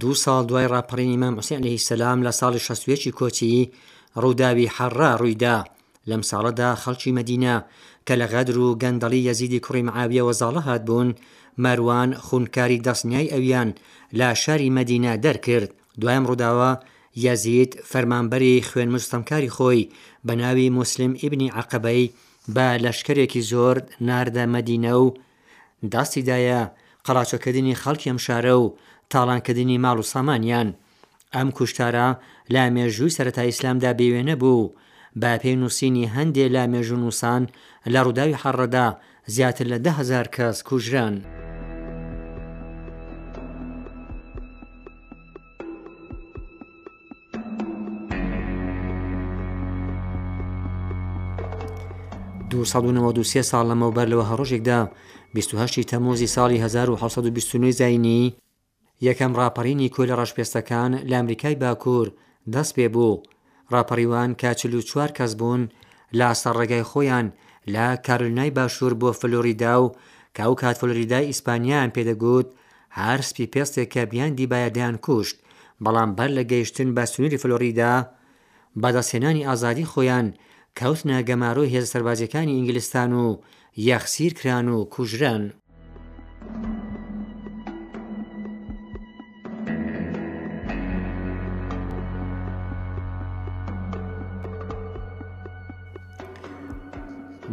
دوو ساڵ دوای ڕاپەڕینی ئیمام حوسێن عەلەیهی سەلام لە ساڵی شەست و یەکی کۆچیی، ڕووداوی حەڕڕا ڕووی دا. لەم ساڵەدا خەڵکی مەدینە، کە لە غەدر و گەندەڵی یەزیدی کوڕی معاویەوە زاڵە هاتبوون، مەروان خونکاری دەستنیای ئەویان لە شاری مەدینە دەرکرد. دوای ئەم ڕووداوە، یەزید فەرمانبەری خوێنمژ ستەمکاری خۆی بە ناوی موسلیم ئیبنی عەقبەی بە لەشکرێکی زۆر ناردە مەدینە و داستی دایە قەڵاچۆکردنی خەڵکی ئەم شارە و تاڵانکردنی ماڵ و سامانیان. ئەم کوشتارە لە مێژووی سەرەتای ئیسلامدا بێ وێنە بوو و بە پێی نووسینی هەندێ لە مێژوونووسان لە ڕووداوی حەڕڕەدا زیاتر لە دە هەزار کەس کوژران. دوو سەد و نەوەد و سێ ساڵ لەمەوبەر لەوە هەڕۆژێکدا 28 تەموزی ساڵی 1920 زینی یەکەم ڕاپەڕینی کۆلە ڕەشپێستەکان لە ئەمریکای باکوور دەست پێ بوو ڕاپەڕیوان کە چل و چوار کەس بوون لە سەر ڕێگای خۆیان لە کارولنای باشوور بۆ فلوریدا و کە ئەو کات فلوریدای ئیسپانیایان پێدەگوت هەر سپی پێستێک کە بیاندیبایە دەیانکوشت، بەڵام بەر لە گەیشتن بە سنووری فلۆریدا، بەدەستهێنانی ئازادی خۆیان، کەوتنە گەمارۆی هێزە سەربازییەکانی ئینگلستان و یەخسیر کران و کوژران.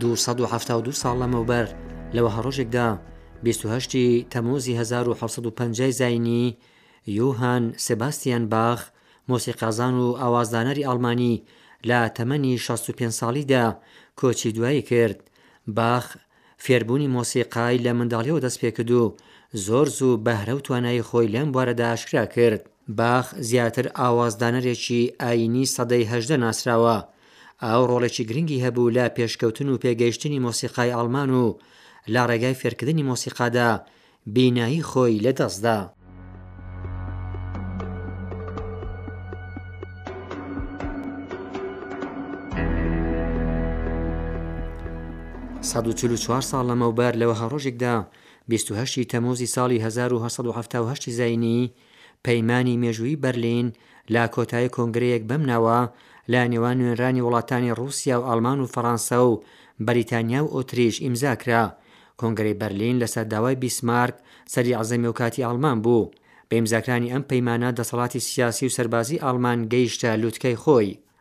دوو سەد و حەفتا و دوو ساڵ لەمەوبەر لە وەها ڕۆژێکدا، بیست و هەشت ی تەمووزی هەزار و حەوت سەد و پەنجا ی زاینی، یوهان سێباستیان باخ، مۆسیقازان و ئاوازدانەری ئاڵمانی، لە تەمەنی شەست و پێنج ساڵیدا کۆچی دوایی کرد. باخ فێربوونی مۆسیقای لە منداڵییەوە دەستپێکرد و زۆر زوو بەهرە و توانایی خۆی لەم بوارەدا ئاشکرا کرد. باخ زیاتر ئاوازدانەرێکی ئایینی سەدەی هەژدە ناسراوە، ئەو ڕۆڵێکی گرنگی هەبوو لە پێشکەوتن و پێگەیشتنی مۆسیقای ئاڵمان و لە ڕێگای فێرکردنی مۆسیقادا بینایی خۆی لەدەستدا. سەد و چل و چوار ساڵ لەمەوبەر لە وەها ڕۆژێکدا، بیست و هەشت ی تەمووزی ساڵی هەزار و هەشت سەد و حەفتا و هەشت ی زایینی، پەیمانی مێژوویی بەرلین لە کۆتایی کۆنگرەیەک بەم ناوە لە نێوان نوێنرانی وڵاتانی ڕووسیا و ئاڵمان و فەڕانسە و بەریتانیا و ئۆتریش ئیمزا کرا. کۆنگرەی بەرلین لەسەر داوای بیسمارک سەری عەزەمی و کاتی ئاڵمان بوو. بە ئیمزاکرانی ئەم پەیمانە دەسەڵاتی سیاسی و سەربازی ئاڵمان گەیشتە لوتکەی خۆی.